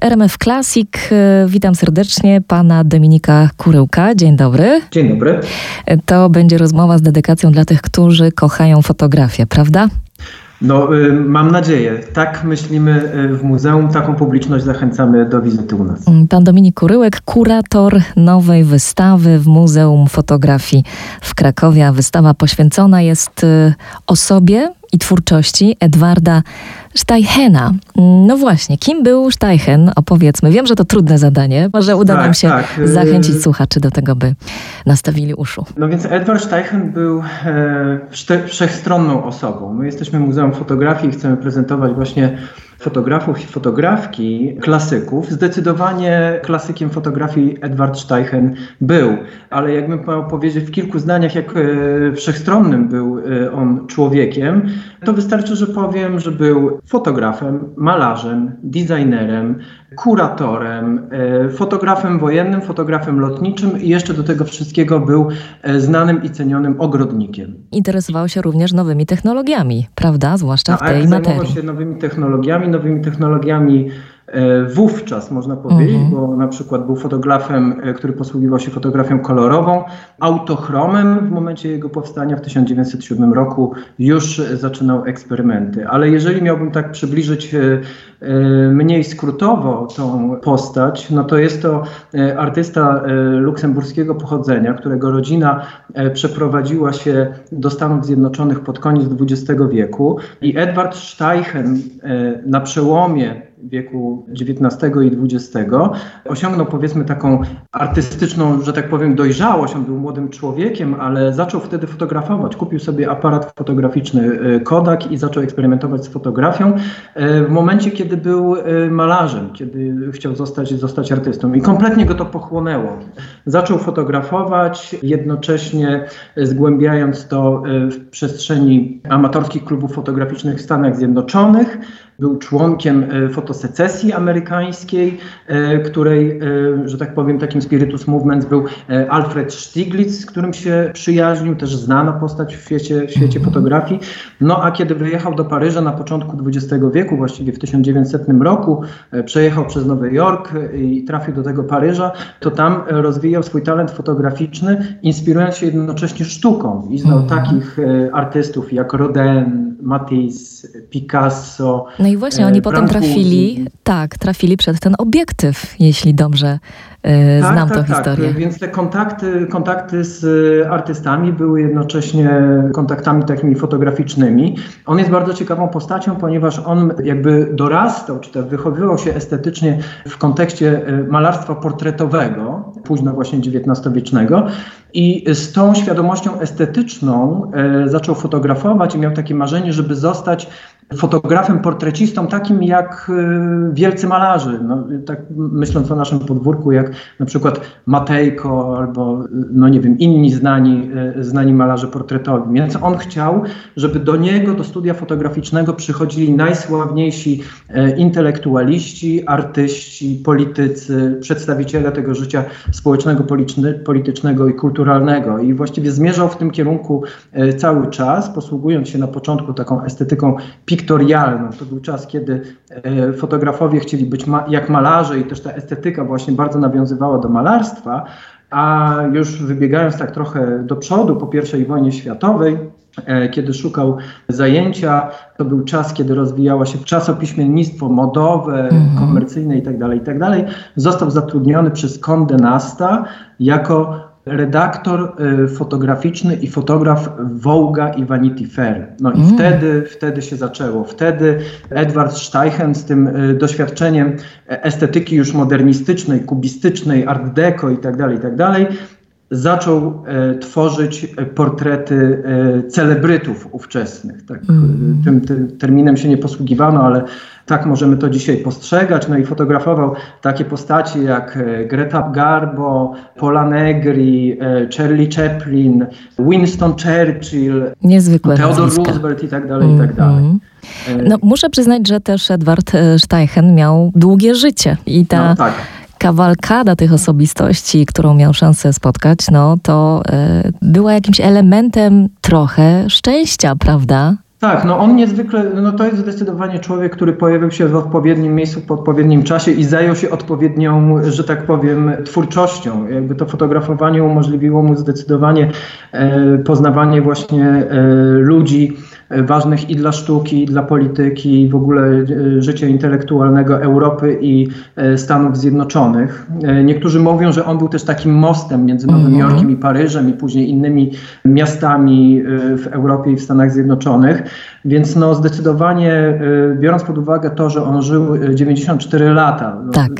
RMF Classic. Witam serdecznie pana Dominika Kuryłka. Dzień dobry. Dzień dobry. To będzie rozmowa z dedykacją dla tych, którzy kochają fotografię, prawda? No, y, mam nadzieję. Tak myślimy y, w muzeum, taką publiczność zachęcamy do wizyty u nas. Pan Dominik Kuryłek, kurator nowej wystawy w Muzeum Fotografii w Krakowie. Wystawa poświęcona jest y, osobie i twórczości Edwarda Steichena. No właśnie, kim był Steichen? Opowiedzmy. Wiem, że to trudne zadanie. Może uda tak, nam się tak. zachęcić słuchaczy do tego, by nastawili uszu. No więc Edward Steichen był e, wszechstronną osobą. My jesteśmy Muzeum Fotografii i chcemy prezentować właśnie fotografów i fotografki, klasyków. Zdecydowanie klasykiem fotografii Edward Steichen był, ale jakbym miał powiedzieć w kilku zdaniach, jak e, wszechstronnym był e, on człowiekiem, to wystarczy, że powiem, że był fotografem, malarzem, designerem, kuratorem, e, fotografem wojennym, fotografem lotniczym i jeszcze do tego wszystkiego był znanym i cenionym ogrodnikiem. Interesował się również nowymi technologiami, prawda? Zwłaszcza w tej materii. Zajmował się nowymi technologiami, nowymi technologiami wówczas, można powiedzieć, mhm. bo na przykład był fotografem, e, który posługiwał się fotografią kolorową, autochromem w momencie jego powstania w 1907 roku już zaczynał eksperymenty. Ale jeżeli miałbym tak przybliżyć e, mniej skrótowo tą postać, no to jest to artysta luksemburskiego pochodzenia, którego rodzina przeprowadziła się do Stanów Zjednoczonych pod koniec XX wieku i Edward Steichen na przełomie wieku XIX i XX. Osiągnął powiedzmy taką artystyczną, że tak powiem, dojrzałość. On był młodym człowiekiem, ale zaczął wtedy fotografować. Kupił sobie aparat fotograficzny e, Kodak i zaczął eksperymentować z fotografią e, w momencie, kiedy był e, malarzem, kiedy chciał zostać, zostać artystą. I kompletnie go to pochłonęło. Zaczął fotografować, jednocześnie zgłębiając to w przestrzeni amatorskich klubów fotograficznych w Stanach Zjednoczonych. Był członkiem fotosecesji amerykańskiej, której, że tak powiem, takim spiritus movement był Alfred Stieglitz, z którym się przyjaźnił, też znana postać w świecie, w świecie fotografii. No a kiedy wyjechał do Paryża na początku XX wieku, właściwie w 1900 roku, przejechał przez Nowy Jork i trafił do tego Paryża, to tam rozwijał swój talent fotograficzny, inspirując się jednocześnie sztuką i znał mhm. takich artystów jak Rodin, Matisse, Picasso. No i właśnie oni potem trafili, tak, trafili przed ten obiektyw, jeśli dobrze y, tak, znam tak, tą tak. historię. Więc te kontakty, kontakty z artystami były jednocześnie kontaktami takimi fotograficznymi. On jest bardzo ciekawą postacią, ponieważ on jakby dorastał, czy też wychowywał się estetycznie w kontekście e, malarstwa portretowego, późno właśnie XIX-wiecznego. I z tą świadomością estetyczną e, zaczął fotografować i miał takie marzenie, żeby zostać fotografem, portrecistą, takim jak e, wielcy malarzy. No, tak myśląc o naszym podwórku, jak na przykład Matejko albo, no nie wiem, inni znani, e, znani malarze portretowi. Więc on chciał, żeby do niego, do studia fotograficznego przychodzili najsławniejsi intelektualiści, artyści, politycy, przedstawiciele tego życia społecznego, politycznego i kulturalnego. I właściwie zmierzał w tym kierunku cały czas, posługując się na początku taką estetyką pikantną, wiktorialną. To był czas, kiedy e, fotografowie chcieli być ma jak malarze i też ta estetyka właśnie bardzo nawiązywała do malarstwa, a już wybiegając tak trochę do przodu po I wojnie światowej, e, kiedy szukał zajęcia. To był czas, kiedy rozwijało się czasopiśmiennictwo modowe, -hmm. komercyjne itd., tak itd. Tak Został zatrudniony przez Condé Nasta jako redaktor y, fotograficzny i fotograf Voga i Vanity Fair. No i mm. wtedy, wtedy się zaczęło. Wtedy Edward Steichen z tym y, doświadczeniem estetyki już modernistycznej, kubistycznej, art deco i tak dalej, i tak dalej, zaczął e, tworzyć portrety e, celebrytów ówczesnych. Tak, mm. tym, tym, terminem się nie posługiwano, ale tak możemy to dzisiaj postrzegać. No i fotografował takie postaci jak e, Greta Garbo, Paula Negri, e, Charlie Chaplin, Winston Churchill, Niezwykle Theodore nazwiska. Roosevelt i tak dalej, mm -hmm. i tak dalej. Mhm. No, muszę przyznać, że też Edward Steichen miał długie życie i ta no, tak kawalkada tych osobistości, którą miał szansę spotkać, no to y, była jakimś elementem trochę szczęścia, prawda? Tak, no on niezwykle, no to jest zdecydowanie człowiek, który pojawił się w odpowiednim miejscu w odpowiednim czasie i zajął się odpowiednią, że tak powiem, twórczością. Jakby to fotografowanie umożliwiło mu zdecydowanie e, poznawanie właśnie e, ludzi, ważnych i dla sztuki, i dla polityki, i w ogóle e, życia intelektualnego Europy i e, Stanów Zjednoczonych. E, niektórzy mówią, że on był też takim mostem między Nowym mhm. Jorkiem i Paryżem i później innymi miastami w Europie i w Stanach Zjednoczonych. Więc no zdecydowanie biorąc pod uwagę to, że on żył 94 lata, no, tak.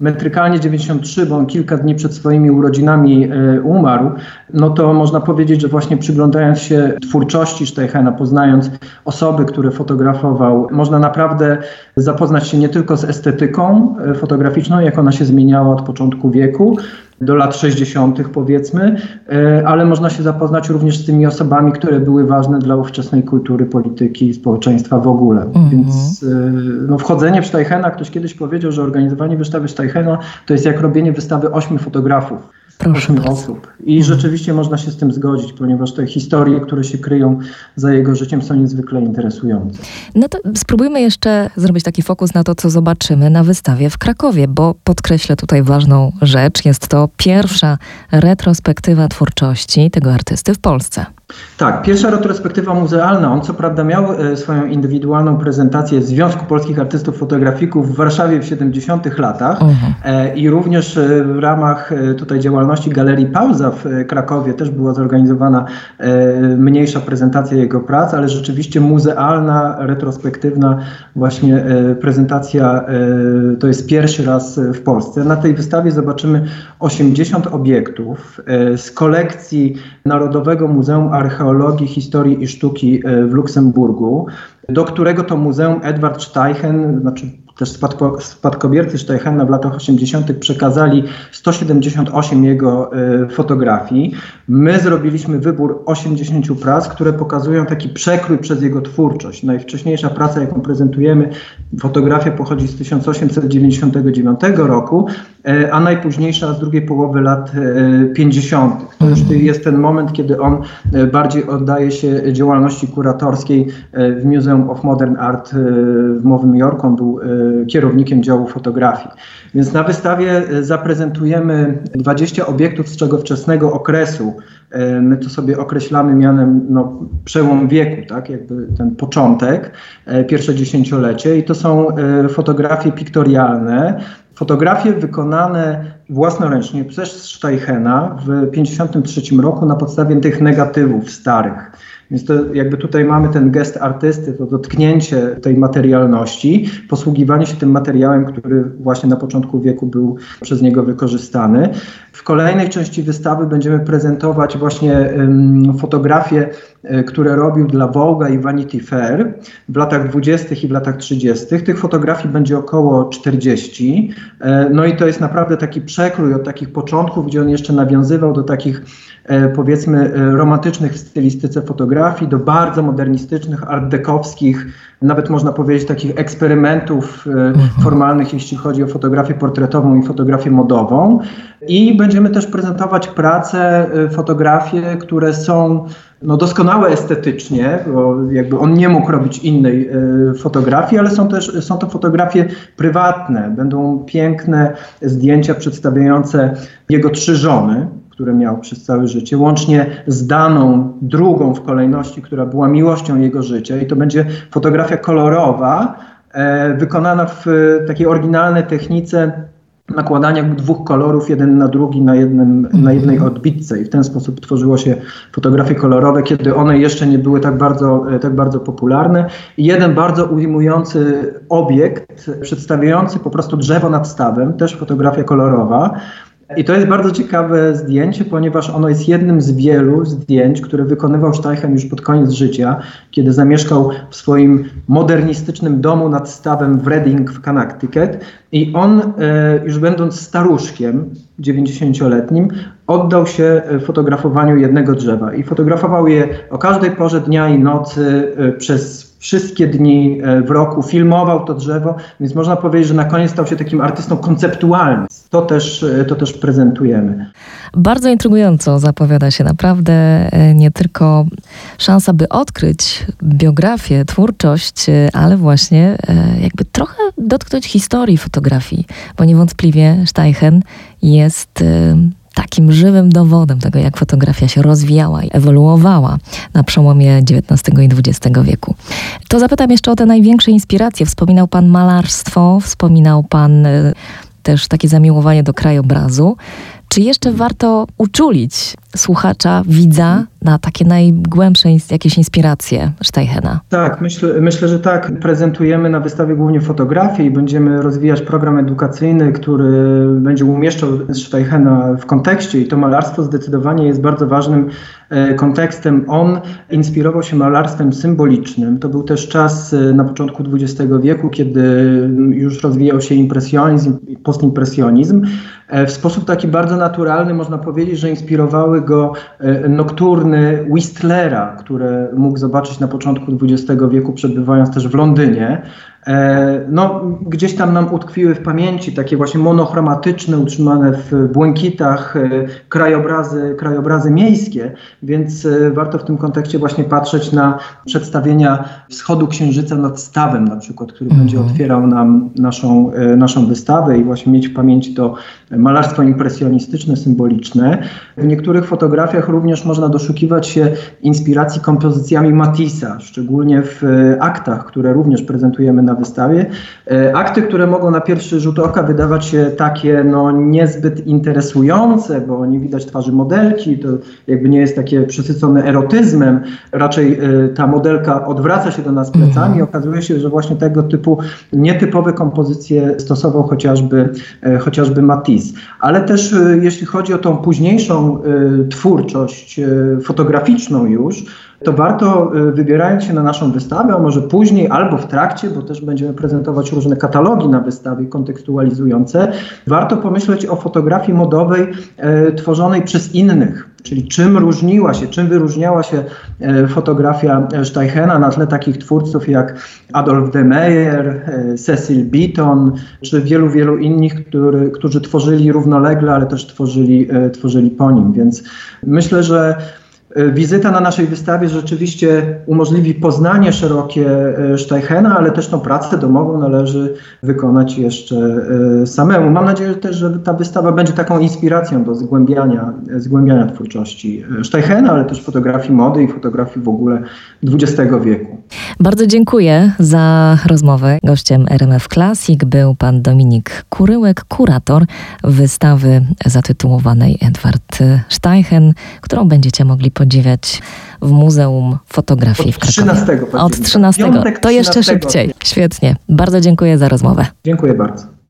metrykalnie 93, bo on kilka dni przed swoimi urodzinami umarł, no to można powiedzieć, że właśnie przyglądając się twórczości Steichena, poznając osoby, które fotografował, można naprawdę zapoznać się nie tylko z estetyką fotograficzną, jak ona się zmieniała od początku wieku, do lat 60. powiedzmy, e, ale można się zapoznać również z tymi osobami, które były ważne dla ówczesnej kultury, polityki i społeczeństwa w ogóle. Mhm. Więc e, no, wchodzenie w Steichena, ktoś kiedyś powiedział, że organizowanie wystawy Steichena to jest jak robienie wystawy ośmiu fotografów. Proszę osób. I mhm. rzeczywiście można się z tym zgodzić, ponieważ te historie, które się kryją za jego życiem, są niezwykle interesujące. No to spróbujmy jeszcze zrobić taki fokus na to, co zobaczymy na wystawie w Krakowie, bo podkreślę tutaj ważną rzecz. Jest to pierwsza retrospektywa twórczości tego artysty w Polsce. Tak, pierwsza retrospektywa muzealna. On co prawda miał e, swoją indywidualną prezentację w Związku Polskich Artystów Fotografików w Warszawie w 70 latach uh-huh. i również e, w ramach tutaj działalności Galerii Pauza w Krakowie też była zorganizowana mniejsza prezentacja jego prac, ale rzeczywiście muzealna, retrospektywna właśnie prezentacja to jest pierwszy raz w Polsce. Na tej wystawie zobaczymy 80 obiektów z kolekcji Narodowego Muzeum Archeologii, Historii i Sztuki e, w Luksemburgu, do którego to muzeum Edward Steichen, znaczy też spadko, spadkobiercy Steichena w latach 80. przekazali 178 jego y, fotografii. My zrobiliśmy wybór 80 prac, które pokazują taki przekrój przez jego twórczość. Najwcześniejsza praca, jaką prezentujemy, fotografia pochodzi z 1899 roku, y, a najpóźniejsza z drugiej połowy lat y, 50. To już jest ten moment, kiedy on bardziej oddaje się działalności kuratorskiej w Museum of Modern Art w Nowym Jorku. On był kierownikiem działu fotografii. Więc na wystawie e, zaprezentujemy 20 obiektów z czego wczesnego okresu. E, my to sobie określamy mianem no, przełom wieku, tak, jakby ten początek, e, pierwsze dziesięciolecie i to są fotografie piktorialne, Fotografie wykonane własnoręcznie przez Steichena w 1953 roku na podstawie tych negatywów starych. Więc to jakby tutaj mamy ten gest artysty, to dotknięcie tej materialności, posługiwanie się tym materiałem, który właśnie na początku wieku był przez niego wykorzystany. W kolejnej części wystawy będziemy prezentować właśnie fotografie, e, które robił dla Vogue i Vanity Fair w latach 20. i w latach 30. Tych fotografii będzie około 40. E, no i to jest naprawdę taki przekrój od takich początków, gdzie on jeszcze nawiązywał do takich e, powiedzmy romantycznych w stylistyce fotografii, do bardzo modernistycznych, art-dekowskich, nawet można powiedzieć takich eksperymentów mhm. formalnych, jeśli chodzi o fotografię portretową i fotografię modową. I będziemy też prezentować prace, y, fotografie, które są no, doskonałe estetycznie, bo jakby on nie mógł robić innej y, fotografii, ale są też są to fotografie prywatne. Będą piękne zdjęcia przedstawiające jego trzy żony, które miał przez całe życie, łącznie z daną drugą w kolejności, która była miłością jego życia. I to będzie fotografia kolorowa, e, wykonana w takiej oryginalnej technice nakładania dwóch kolorów jeden na drugi na, jednym, na jednej mhm. odbitce i w ten sposób tworzyło się fotografie kolorowe, kiedy one jeszcze nie były tak bardzo, e, tak bardzo popularne. I jeden bardzo ujmujący obiekt przedstawiający po prostu drzewo nad stawem, też fotografia kolorowa, i to jest bardzo ciekawe zdjęcie, ponieważ ono jest jednym z wielu zdjęć, które wykonywał Steichen już pod koniec życia, kiedy zamieszkał w swoim modernistycznym domu nad stawem w Reading w Connecticut. I on, e, już będąc staruszkiem, 90-letnim, oddał się e, fotografowaniu jednego drzewa. I fotografował je o każdej porze dnia i nocy e, przez wszystkie dni e, w roku, filmował to drzewo, więc można powiedzieć, że na koniec stał się takim artystą konceptualnym. To też, e, to też prezentujemy. Bardzo intrygująco zapowiada się naprawdę e, nie tylko szansa, by odkryć biografię, twórczość, ale właśnie jakby trochę dotknąć historii fotografii, bo niewątpliwie Steichen jest takim żywym dowodem tego, jak fotografia się rozwijała i ewoluowała na przełomie XIX i XX wieku. To zapytam jeszcze o te największe inspiracje. Wspominał Pan malarstwo, wspominał Pan e, też takie zamiłowanie do krajobrazu. Czy jeszcze warto uczulić słuchacza, widza na takie najgłębsze jakieś inspiracje Steichena? Tak, myślę, myślę, że tak. Prezentujemy na wystawie głównie fotografię i będziemy rozwijać program edukacyjny, który będzie umieszczał Steichena w kontekście i to malarstwo zdecydowanie jest bardzo ważnym e, kontekstem. On inspirował się malarstwem symbolicznym. To był też czas e, na początku XX wieku, kiedy już rozwijał się impresjonizm i postimpresjonizm. E, w sposób taki bardzo naturalny można powiedzieć, że inspirowały e, nokturny Whistlera, które mógł zobaczyć na początku XX wieku, przebywając też w Londynie. E, no, gdzieś tam nam utkwiły w pamięci takie właśnie monochromatyczne, utrzymane w błękitach e, krajobrazy, krajobrazy miejskie, więc e, warto w tym kontekście właśnie patrzeć na przedstawienia wschodu księżyca nad stawem na przykład, który będzie mhm. otwierał nam naszą, naszą wystawę i właśnie mieć w pamięci to malarstwo impresjonistyczne, symboliczne. W niektórych fotografiach również można doszukiwać się inspiracji kompozycjami Matissa, szczególnie w aktach, które również prezentujemy na wystawie. E, akty, które mogą na pierwszy rzut oka wydawać się takie no, niezbyt interesujące, bo nie widać twarzy modelki, to jakby nie jest takie przesycone erotyzmem. Raczej e, ta modelka odwraca się do nas plecami. Mhm. Okazuje się, że właśnie tego typu nietypowe kompozycje stosował chociażby, e, chociażby Matisse. Ale też jeśli chodzi o tą późniejszą twórczość fotograficzną już, to warto, y, wybierając się na naszą wystawę, a może później albo w trakcie, bo też będziemy prezentować różne katalogi na wystawie kontekstualizujące, warto pomyśleć o fotografii modowej e, tworzonej przez innych. Czyli czym różniła się, czym wyróżniała się e, fotografia Steichena na tle takich twórców jak Adolf de Meyer, Cecil Beaton, czy wielu, wielu innych, który, którzy tworzyli równolegle, ale też tworzyli, tworzyli po nim. Więc myślę, że wizyta na naszej wystawie rzeczywiście umożliwi poznanie szerokie e, Steichena, ale też tą pracę domową należy wykonać jeszcze e, samemu. Mam nadzieję też, że ta wystawa będzie taką inspiracją do zgłębiania, zgłębiania twórczości Steichena, ale też fotografii mody i fotografii w ogóle XX wieku. Bardzo dziękuję za rozmowę. Gościem RMF Classic był pan Dominik Kuryłek, kurator wystawy zatytułowanej Edward Steichen, którą będziecie mogli podziwiać w Muzeum Fotografii w Krakowie. 13 Od 13. to jeszcze szybciej. Świetnie. Bardzo dziękuję za rozmowę. Dziękuję bardzo.